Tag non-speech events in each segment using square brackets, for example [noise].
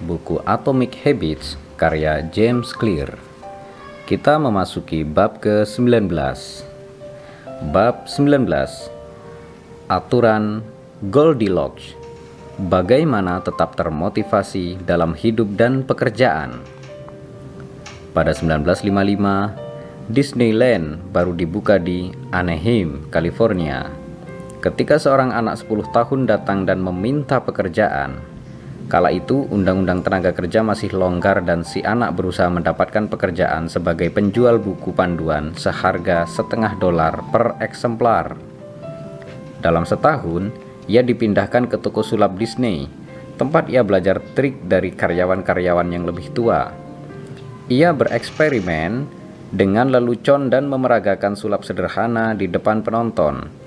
buku Atomic Habits karya James Clear. Kita memasuki bab ke-19. Bab 19. Aturan Goldilocks. Bagaimana tetap termotivasi dalam hidup dan pekerjaan. Pada 1955, Disneyland baru dibuka di Anaheim, California. Ketika seorang anak 10 tahun datang dan meminta pekerjaan, Kala itu, Undang-Undang Tenaga Kerja masih longgar dan si anak berusaha mendapatkan pekerjaan sebagai penjual buku panduan seharga setengah dolar per eksemplar. Dalam setahun, ia dipindahkan ke toko sulap Disney, tempat ia belajar trik dari karyawan-karyawan yang lebih tua. Ia bereksperimen dengan lelucon dan memeragakan sulap sederhana di depan penonton.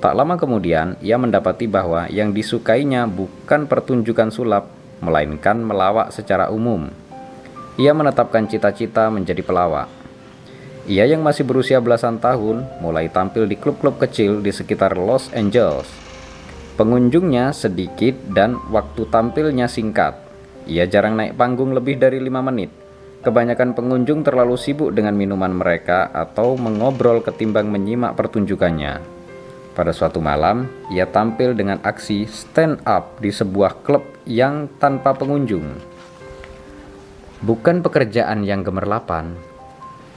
Tak lama kemudian, ia mendapati bahwa yang disukainya bukan pertunjukan sulap, melainkan melawak secara umum. Ia menetapkan cita-cita menjadi pelawak. Ia yang masih berusia belasan tahun mulai tampil di klub-klub kecil di sekitar Los Angeles. Pengunjungnya sedikit dan waktu tampilnya singkat. Ia jarang naik panggung lebih dari lima menit. Kebanyakan pengunjung terlalu sibuk dengan minuman mereka atau mengobrol ketimbang menyimak pertunjukannya. Pada suatu malam, ia tampil dengan aksi stand up di sebuah klub yang tanpa pengunjung. Bukan pekerjaan yang gemerlapan,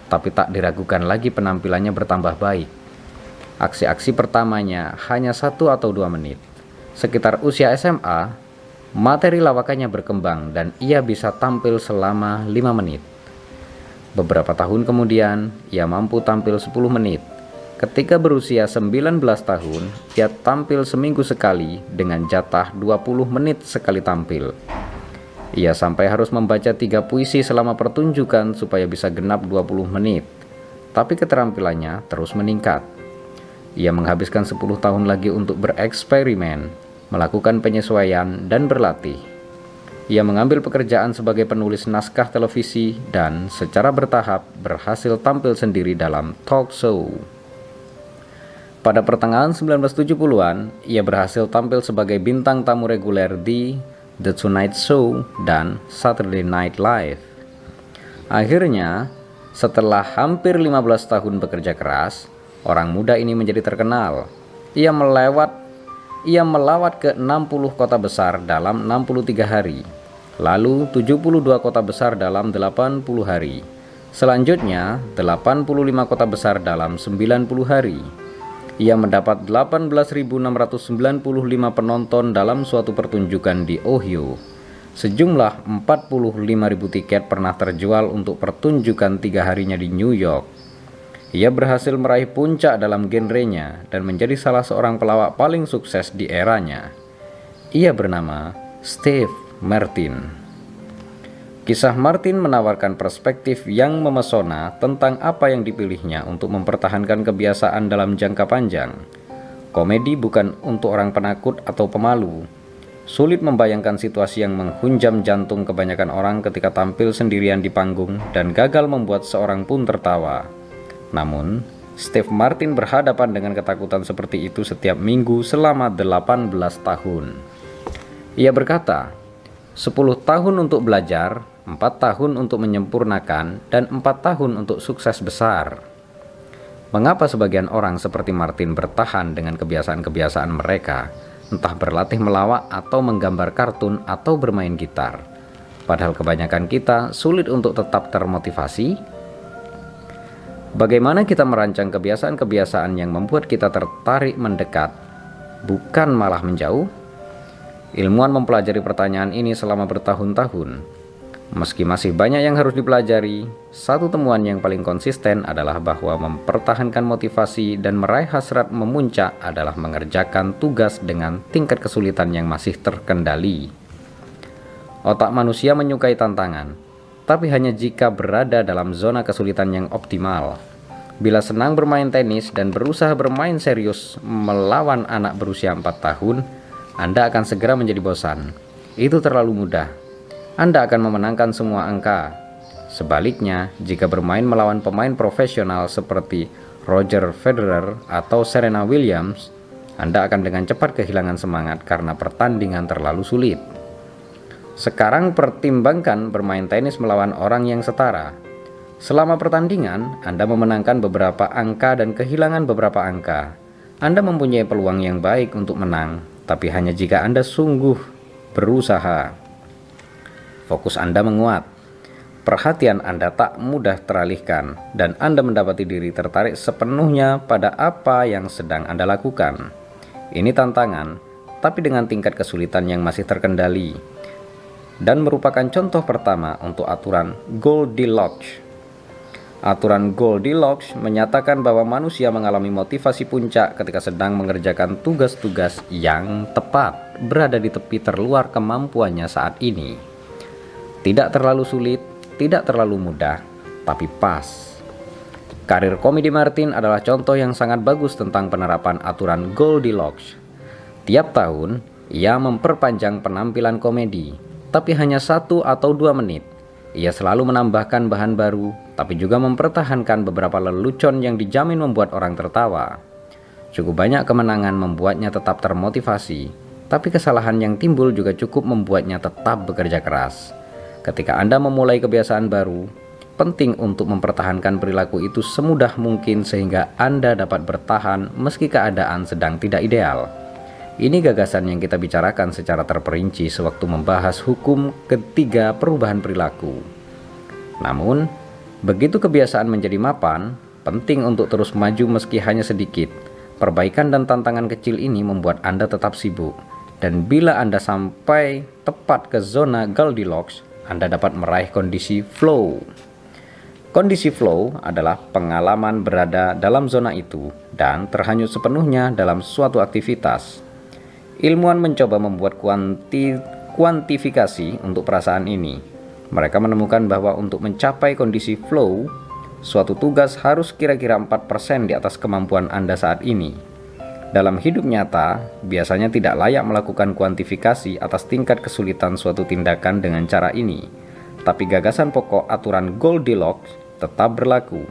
tapi tak diragukan lagi penampilannya bertambah baik. Aksi-aksi pertamanya hanya satu atau dua menit. Sekitar usia SMA, materi lawakannya berkembang dan ia bisa tampil selama lima menit. Beberapa tahun kemudian, ia mampu tampil 10 menit Ketika berusia 19 tahun, ia tampil seminggu sekali dengan jatah 20 menit sekali tampil. Ia sampai harus membaca tiga puisi selama pertunjukan supaya bisa genap 20 menit. Tapi keterampilannya terus meningkat. Ia menghabiskan 10 tahun lagi untuk bereksperimen, melakukan penyesuaian, dan berlatih. Ia mengambil pekerjaan sebagai penulis naskah televisi dan secara bertahap berhasil tampil sendiri dalam talk show. Pada pertengahan 1970-an, ia berhasil tampil sebagai bintang tamu reguler di The Tonight Show dan Saturday Night Live. Akhirnya, setelah hampir 15 tahun bekerja keras, orang muda ini menjadi terkenal. Ia melewat ia melawat ke 60 kota besar dalam 63 hari, lalu 72 kota besar dalam 80 hari. Selanjutnya, 85 kota besar dalam 90 hari. Ia mendapat 18.695 penonton dalam suatu pertunjukan di Ohio. Sejumlah 45.000 tiket pernah terjual untuk pertunjukan tiga harinya di New York. Ia berhasil meraih puncak dalam genrenya dan menjadi salah seorang pelawak paling sukses di eranya. Ia bernama Steve Martin. Kisah Martin menawarkan perspektif yang memesona tentang apa yang dipilihnya untuk mempertahankan kebiasaan dalam jangka panjang. Komedi bukan untuk orang penakut atau pemalu. Sulit membayangkan situasi yang menghunjam jantung kebanyakan orang ketika tampil sendirian di panggung dan gagal membuat seorang pun tertawa. Namun, Steve Martin berhadapan dengan ketakutan seperti itu setiap minggu selama 18 tahun. Ia berkata, 10 tahun untuk belajar, empat tahun untuk menyempurnakan, dan empat tahun untuk sukses besar. Mengapa sebagian orang seperti Martin bertahan dengan kebiasaan-kebiasaan mereka, entah berlatih melawak atau menggambar kartun atau bermain gitar? Padahal kebanyakan kita sulit untuk tetap termotivasi. Bagaimana kita merancang kebiasaan-kebiasaan yang membuat kita tertarik mendekat, bukan malah menjauh? Ilmuwan mempelajari pertanyaan ini selama bertahun-tahun, Meski masih banyak yang harus dipelajari, satu temuan yang paling konsisten adalah bahwa mempertahankan motivasi dan meraih hasrat memuncak adalah mengerjakan tugas dengan tingkat kesulitan yang masih terkendali. Otak manusia menyukai tantangan, tapi hanya jika berada dalam zona kesulitan yang optimal. Bila senang bermain tenis dan berusaha bermain serius melawan anak berusia 4 tahun, Anda akan segera menjadi bosan. Itu terlalu mudah anda akan memenangkan semua angka. Sebaliknya, jika bermain melawan pemain profesional seperti Roger Federer atau Serena Williams, Anda akan dengan cepat kehilangan semangat karena pertandingan terlalu sulit. Sekarang pertimbangkan bermain tenis melawan orang yang setara. Selama pertandingan, Anda memenangkan beberapa angka dan kehilangan beberapa angka. Anda mempunyai peluang yang baik untuk menang, tapi hanya jika Anda sungguh berusaha. Fokus Anda menguat. Perhatian Anda tak mudah teralihkan, dan Anda mendapati diri tertarik sepenuhnya pada apa yang sedang Anda lakukan. Ini tantangan, tapi dengan tingkat kesulitan yang masih terkendali dan merupakan contoh pertama untuk aturan Goldilocks. Aturan Goldilocks menyatakan bahwa manusia mengalami motivasi puncak ketika sedang mengerjakan tugas-tugas yang tepat, berada di tepi terluar kemampuannya saat ini. Tidak terlalu sulit, tidak terlalu mudah, tapi pas. Karir komedi Martin adalah contoh yang sangat bagus tentang penerapan aturan Goldilocks. Tiap tahun, ia memperpanjang penampilan komedi, tapi hanya satu atau dua menit. Ia selalu menambahkan bahan baru, tapi juga mempertahankan beberapa lelucon yang dijamin membuat orang tertawa. Cukup banyak kemenangan membuatnya tetap termotivasi, tapi kesalahan yang timbul juga cukup membuatnya tetap bekerja keras. Ketika Anda memulai kebiasaan baru, penting untuk mempertahankan perilaku itu semudah mungkin sehingga Anda dapat bertahan meski keadaan sedang tidak ideal. Ini gagasan yang kita bicarakan secara terperinci sewaktu membahas hukum ketiga perubahan perilaku. Namun, begitu kebiasaan menjadi mapan, penting untuk terus maju meski hanya sedikit. Perbaikan dan tantangan kecil ini membuat Anda tetap sibuk. Dan bila Anda sampai tepat ke zona Goldilocks, Anda dapat meraih kondisi flow. Kondisi flow adalah pengalaman berada dalam zona itu dan terhanyut sepenuhnya dalam suatu aktivitas. Ilmuwan mencoba membuat kuanti, kuantifikasi untuk perasaan ini. Mereka menemukan bahwa untuk mencapai kondisi flow, suatu tugas harus kira-kira 4% di atas kemampuan Anda saat ini. Dalam hidup nyata, biasanya tidak layak melakukan kuantifikasi atas tingkat kesulitan suatu tindakan dengan cara ini. Tapi gagasan pokok aturan Goldilocks tetap berlaku.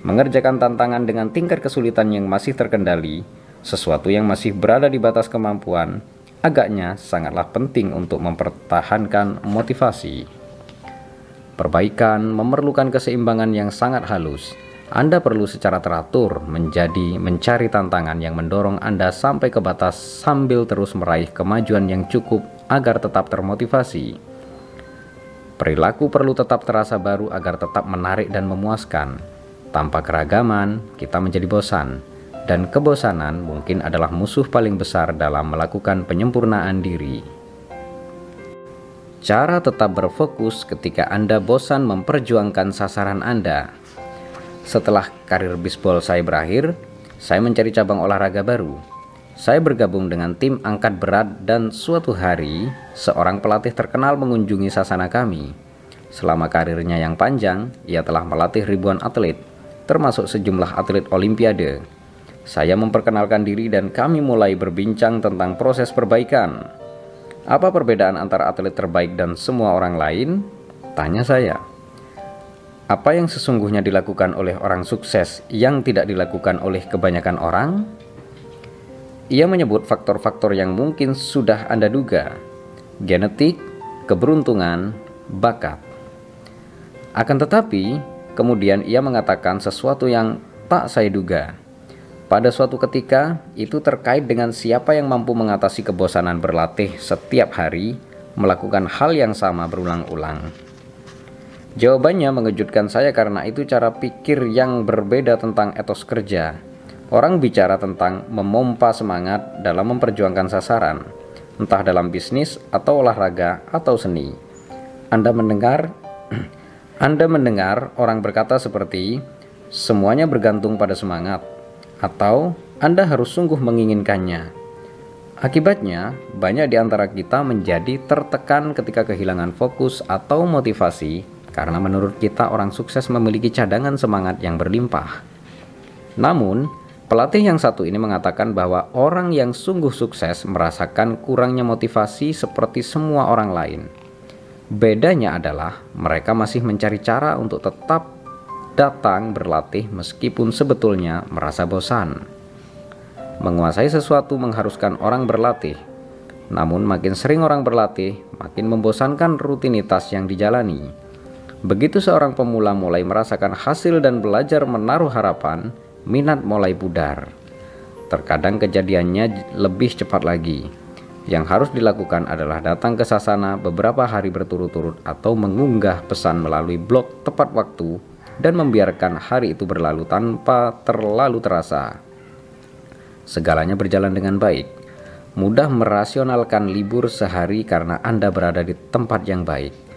Mengerjakan tantangan dengan tingkat kesulitan yang masih terkendali sesuatu yang masih berada di batas kemampuan, agaknya sangatlah penting untuk mempertahankan motivasi. Perbaikan memerlukan keseimbangan yang sangat halus. Anda perlu secara teratur menjadi mencari tantangan yang mendorong Anda sampai ke batas sambil terus meraih kemajuan yang cukup agar tetap termotivasi. Perilaku perlu tetap terasa baru agar tetap menarik dan memuaskan. Tanpa keragaman, kita menjadi bosan dan kebosanan mungkin adalah musuh paling besar dalam melakukan penyempurnaan diri. Cara tetap berfokus ketika Anda bosan memperjuangkan sasaran Anda. Setelah karir bisbol saya berakhir, saya mencari cabang olahraga baru. Saya bergabung dengan tim angkat berat dan suatu hari seorang pelatih terkenal mengunjungi sasana kami. Selama karirnya yang panjang, ia telah melatih ribuan atlet, termasuk sejumlah atlet olimpiade. Saya memperkenalkan diri dan kami mulai berbincang tentang proses perbaikan. Apa perbedaan antara atlet terbaik dan semua orang lain? Tanya saya. Apa yang sesungguhnya dilakukan oleh orang sukses yang tidak dilakukan oleh kebanyakan orang? Ia menyebut faktor-faktor yang mungkin sudah Anda duga. Genetik, keberuntungan, bakat. Akan tetapi, kemudian ia mengatakan sesuatu yang tak saya duga pada suatu ketika, itu terkait dengan siapa yang mampu mengatasi kebosanan berlatih setiap hari, melakukan hal yang sama berulang-ulang. Jawabannya mengejutkan saya karena itu cara pikir yang berbeda tentang etos kerja. Orang bicara tentang memompa semangat dalam memperjuangkan sasaran, entah dalam bisnis atau olahraga atau seni. Anda mendengar [clears throat] Anda mendengar orang berkata seperti semuanya bergantung pada semangat atau Anda harus sungguh menginginkannya. Akibatnya, banyak di antara kita menjadi tertekan ketika kehilangan fokus atau motivasi karena menurut kita orang sukses memiliki cadangan semangat yang berlimpah. Namun, pelatih yang satu ini mengatakan bahwa orang yang sungguh sukses merasakan kurangnya motivasi seperti semua orang lain. Bedanya adalah mereka masih mencari cara untuk tetap datang berlatih meskipun sebetulnya merasa bosan. Menguasai sesuatu mengharuskan orang berlatih. Namun makin sering orang berlatih, makin membosankan rutinitas yang dijalani. Begitu seorang pemula mulai merasakan hasil dan belajar menaruh harapan, minat mulai pudar. Terkadang kejadiannya lebih cepat lagi. Yang harus dilakukan adalah datang ke sasana beberapa hari berturut-turut atau mengunggah pesan melalui blog tepat waktu dan membiarkan hari itu berlalu tanpa terlalu terasa. Segalanya berjalan dengan baik mudah merasionalkan libur sehari karena Anda berada di tempat yang baik.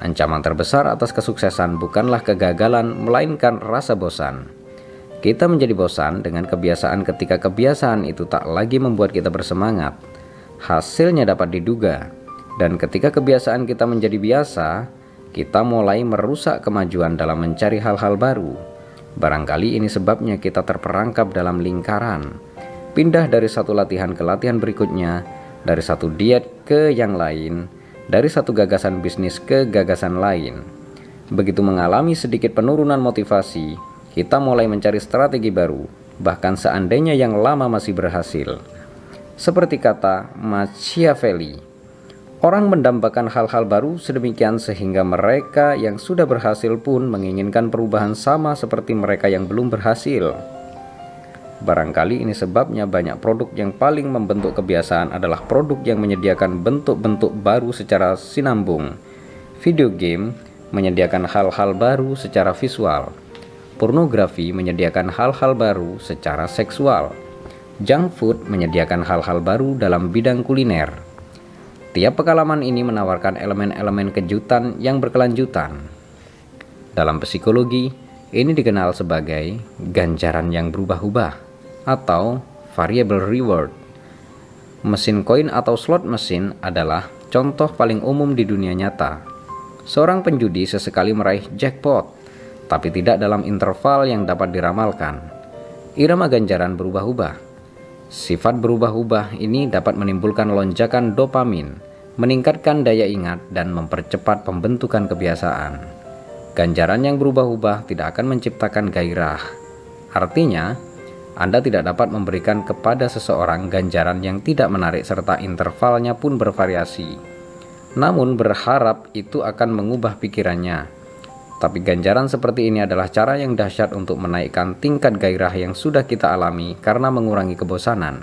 Ancaman terbesar atas kesuksesan bukanlah kegagalan, melainkan rasa bosan. Kita menjadi bosan dengan kebiasaan ketika kebiasaan itu tak lagi membuat kita bersemangat. Hasilnya dapat diduga, dan ketika kebiasaan kita menjadi biasa, kita mulai merusak kemajuan dalam mencari hal-hal baru. Barangkali ini sebabnya kita terperangkap dalam lingkaran pindah dari satu latihan ke latihan berikutnya, dari satu diet ke yang lain, dari satu gagasan bisnis ke gagasan lain. Begitu mengalami sedikit penurunan motivasi, kita mulai mencari strategi baru, bahkan seandainya yang lama masih berhasil. Seperti kata Machiavelli, orang mendambakan hal-hal baru sedemikian sehingga mereka yang sudah berhasil pun menginginkan perubahan sama seperti mereka yang belum berhasil. Barangkali ini sebabnya banyak produk yang paling membentuk kebiasaan adalah produk yang menyediakan bentuk-bentuk baru secara sinambung. Video game menyediakan hal-hal baru secara visual. Pornografi menyediakan hal-hal baru secara seksual. Junk food menyediakan hal-hal baru dalam bidang kuliner. Tiap pengalaman ini menawarkan elemen-elemen kejutan yang berkelanjutan. Dalam psikologi, ini dikenal sebagai ganjaran yang berubah-ubah atau variable reward. Mesin koin atau slot mesin adalah contoh paling umum di dunia nyata. Seorang penjudi sesekali meraih jackpot, tapi tidak dalam interval yang dapat diramalkan. Irama ganjaran berubah-ubah. Sifat berubah-ubah ini dapat menimbulkan lonjakan dopamin, meningkatkan daya ingat, dan mempercepat pembentukan kebiasaan. Ganjaran yang berubah-ubah tidak akan menciptakan gairah. Artinya, anda tidak dapat memberikan kepada seseorang ganjaran yang tidak menarik serta intervalnya pun bervariasi. Namun berharap itu akan mengubah pikirannya. Tapi ganjaran seperti ini adalah cara yang dahsyat untuk menaikkan tingkat gairah yang sudah kita alami karena mengurangi kebosanan.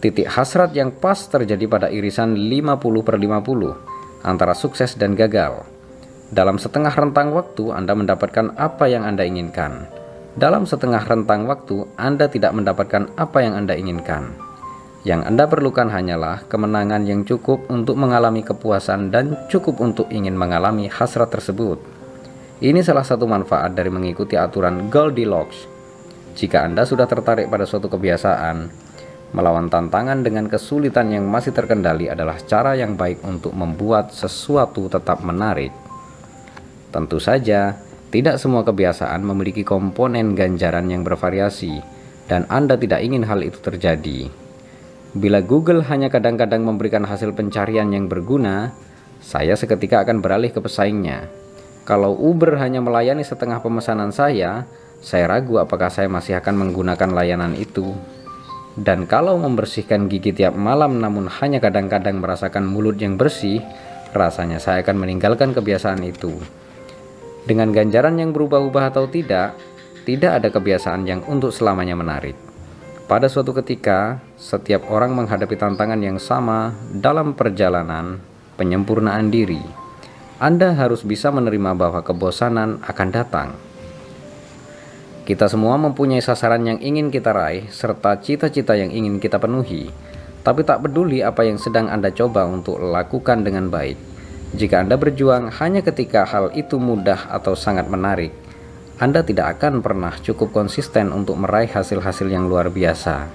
Titik hasrat yang pas terjadi pada irisan 50 per 50 antara sukses dan gagal. Dalam setengah rentang waktu Anda mendapatkan apa yang Anda inginkan dalam setengah rentang waktu, Anda tidak mendapatkan apa yang Anda inginkan. Yang Anda perlukan hanyalah kemenangan yang cukup untuk mengalami kepuasan dan cukup untuk ingin mengalami hasrat tersebut. Ini salah satu manfaat dari mengikuti aturan Goldilocks. Jika Anda sudah tertarik pada suatu kebiasaan, melawan tantangan dengan kesulitan yang masih terkendali adalah cara yang baik untuk membuat sesuatu tetap menarik. Tentu saja, tidak semua kebiasaan memiliki komponen ganjaran yang bervariasi, dan Anda tidak ingin hal itu terjadi. Bila Google hanya kadang-kadang memberikan hasil pencarian yang berguna, saya seketika akan beralih ke pesaingnya. Kalau Uber hanya melayani setengah pemesanan saya, saya ragu apakah saya masih akan menggunakan layanan itu. Dan kalau membersihkan gigi tiap malam namun hanya kadang-kadang merasakan mulut yang bersih, rasanya saya akan meninggalkan kebiasaan itu. Dengan ganjaran yang berubah-ubah atau tidak, tidak ada kebiasaan yang untuk selamanya menarik. Pada suatu ketika, setiap orang menghadapi tantangan yang sama dalam perjalanan penyempurnaan diri. Anda harus bisa menerima bahwa kebosanan akan datang. Kita semua mempunyai sasaran yang ingin kita raih serta cita-cita yang ingin kita penuhi, tapi tak peduli apa yang sedang Anda coba untuk lakukan dengan baik jika Anda berjuang hanya ketika hal itu mudah atau sangat menarik, Anda tidak akan pernah cukup konsisten untuk meraih hasil-hasil yang luar biasa.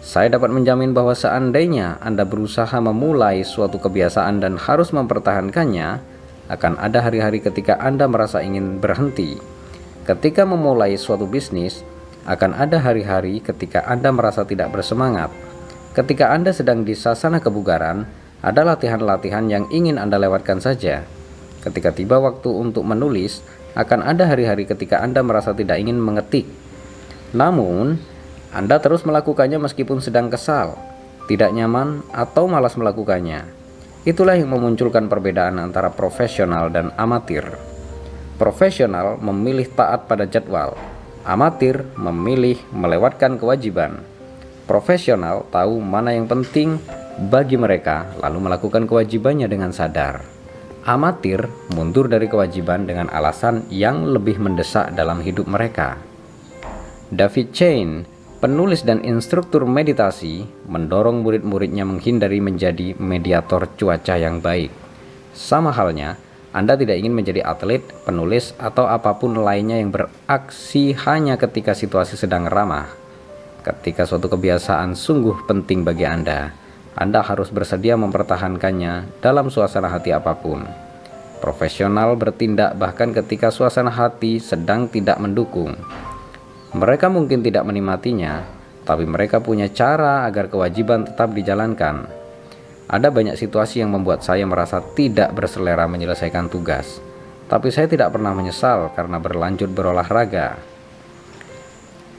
Saya dapat menjamin bahwa seandainya Anda berusaha memulai suatu kebiasaan dan harus mempertahankannya, akan ada hari-hari ketika Anda merasa ingin berhenti. Ketika memulai suatu bisnis, akan ada hari-hari ketika Anda merasa tidak bersemangat. Ketika Anda sedang di sasana kebugaran, ada latihan-latihan yang ingin Anda lewatkan saja. Ketika tiba waktu untuk menulis, akan ada hari-hari ketika Anda merasa tidak ingin mengetik. Namun, Anda terus melakukannya meskipun sedang kesal. tidak nyaman, atau malas melakukannya. Itulah yang memunculkan perbedaan antara profesional dan amatir. Profesional memilih taat pada jadwal, amatir memilih melewatkan kewajiban. Profesional tahu mana yang penting bagi mereka, lalu melakukan kewajibannya dengan sadar. Amatir mundur dari kewajiban dengan alasan yang lebih mendesak dalam hidup mereka. David Chain, penulis dan instruktur meditasi, mendorong murid-muridnya menghindari menjadi mediator cuaca yang baik. Sama halnya, Anda tidak ingin menjadi atlet, penulis, atau apa pun lainnya yang beraksi hanya ketika situasi sedang ramah. Ketika suatu kebiasaan sungguh penting bagi Anda, Anda harus bersedia mempertahankannya dalam suasana hati apa pun. Profesional bertindak bahkan ketika suasana hati sedang tidak mendukung mereka mungkin tidak menikmatinya, tapi mereka punya cara agar kewajiban tetap dijalankan. Ada banyak situasi yang membuat saya merasa tidak berselera menyelesaikan tugas, tapi saya tidak pernah menyesal karena berlanjut berolahraga.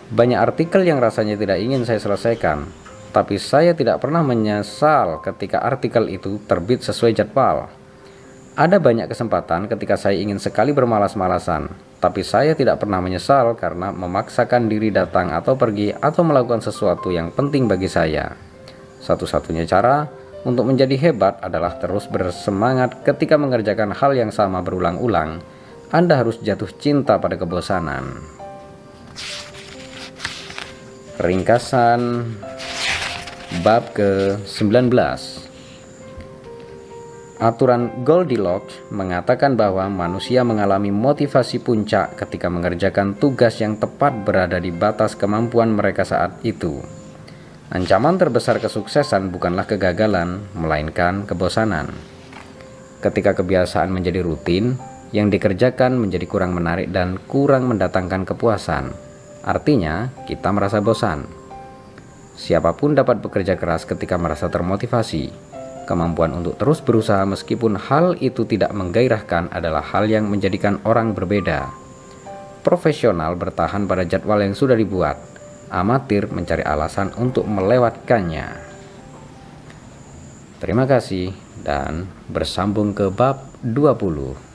Banyak artikel yang rasanya tidak ingin saya selesaikan, tapi saya tidak pernah menyesal ketika artikel itu terbit sesuai jadwal. Ada banyak kesempatan ketika saya ingin sekali bermalas-malasan, tapi saya tidak pernah menyesal karena memaksakan diri datang atau pergi atau melakukan sesuatu yang penting bagi saya. Satu-satunya cara untuk menjadi hebat adalah terus bersemangat ketika mengerjakan hal yang sama berulang-ulang. Anda harus jatuh cinta pada kebosanan. Ringkasan bab ke-19 Aturan Goldilocks mengatakan bahwa manusia mengalami motivasi puncak ketika mengerjakan tugas yang tepat berada di batas kemampuan mereka saat itu. Ancaman terbesar kesuksesan bukanlah kegagalan, melainkan kebosanan. Ketika kebiasaan menjadi rutin, yang dikerjakan menjadi kurang menarik dan kurang mendatangkan kepuasan. Artinya, kita merasa bosan. Siapa pun dapat bekerja keras ketika merasa termotivasi, Kemampuan untuk terus berusaha meskipun hal itu tidak menggairahkan adalah hal yang menjadikan orang berbeda. Profesional bertahan pada jadwal yang sudah dibuat. Amatir mencari alasan untuk melewatkannya. Terima kasih dan bersambung ke bab 20.